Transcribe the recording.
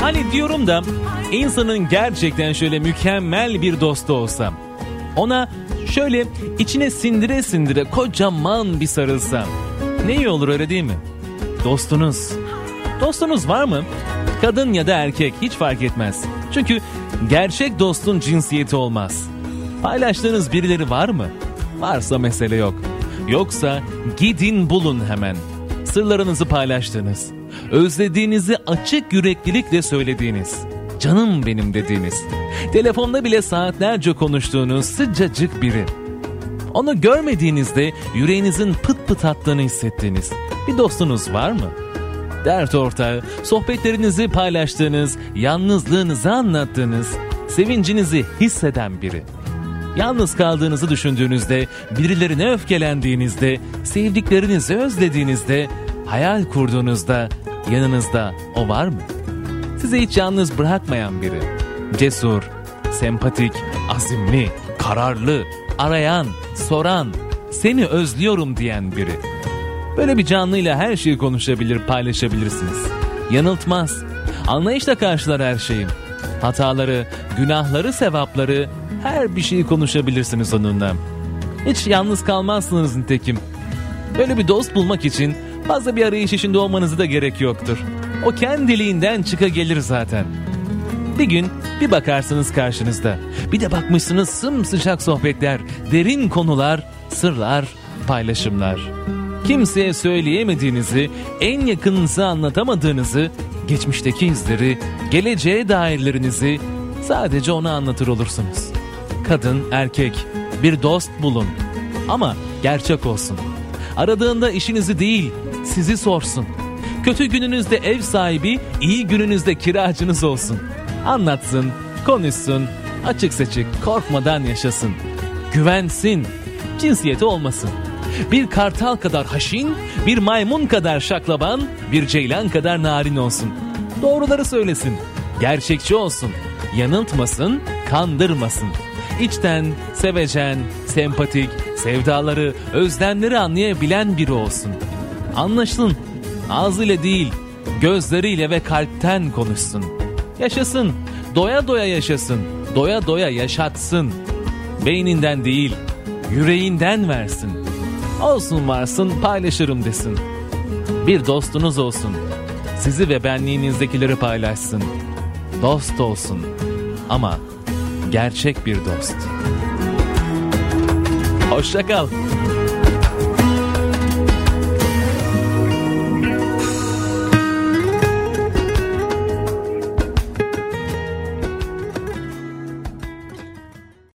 Hani diyorum da insanın gerçekten şöyle mükemmel bir dostu olsam. Ona şöyle içine sindire sindire kocaman bir sarılsam. Ne iyi olur öyle değil mi? Dostunuz. Dostunuz var mı? Kadın ya da erkek hiç fark etmez. Çünkü gerçek dostun cinsiyeti olmaz. Paylaştığınız birileri var mı? Varsa mesele yok. Yoksa gidin bulun hemen. Sırlarınızı paylaştığınız, özlediğinizi açık yüreklilikle söylediğiniz, canım benim dediğiniz, telefonda bile saatlerce konuştuğunuz sıcacık biri. Onu görmediğinizde yüreğinizin pıt pıt attığını hissettiğiniz bir dostunuz var mı? Dert ortağı, sohbetlerinizi paylaştığınız, yalnızlığınızı anlattığınız, sevincinizi hisseden biri. Yalnız kaldığınızı düşündüğünüzde, birilerine öfkelendiğinizde, sevdiklerinizi özlediğinizde, hayal kurduğunuzda yanınızda o var mı? Sizi hiç yalnız bırakmayan biri. Cesur, sempatik, azimli, kararlı, arayan, soran, seni özlüyorum diyen biri. Böyle bir canlıyla her şeyi konuşabilir, paylaşabilirsiniz. Yanıltmaz. Anlayışla karşılar her şeyi. Hataları, günahları, sevapları, her bir şeyi konuşabilirsiniz onunla. Hiç yalnız kalmazsınız nitekim. Böyle bir dost bulmak için fazla bir arayış içinde olmanızı da gerek yoktur. O kendiliğinden çıka gelir zaten. Bir gün bir bakarsınız karşınızda. Bir de bakmışsınız sımsıcak sohbetler, derin konular, sırlar, paylaşımlar. Kimseye söyleyemediğinizi, en yakınınıza anlatamadığınızı, geçmişteki izleri, geleceğe dairlerinizi sadece ona anlatır olursunuz. Kadın, erkek, bir dost bulun. Ama gerçek olsun. Aradığında işinizi değil, sizi sorsun. Kötü gününüzde ev sahibi, iyi gününüzde kiracınız olsun. Anlatsın, konuşsun, açık seçik, korkmadan yaşasın. Güvensin, cinsiyeti olmasın. Bir kartal kadar haşin, bir maymun kadar şaklaban, bir ceylan kadar narin olsun. Doğruları söylesin, gerçekçi olsun, yanıltmasın, kandırmasın. İçten, sevecen, sempatik, sevdaları, özlemleri anlayabilen biri olsun. Anlaşsın, ağzıyla değil, gözleriyle ve kalpten konuşsun. Yaşasın, doya doya yaşasın, doya doya yaşatsın. Beyninden değil, yüreğinden versin. Olsun varsın paylaşırım desin. Bir dostunuz olsun. Sizi ve benliğinizdekileri paylaşsın. Dost olsun. Ama gerçek bir dost. Hoşça kal.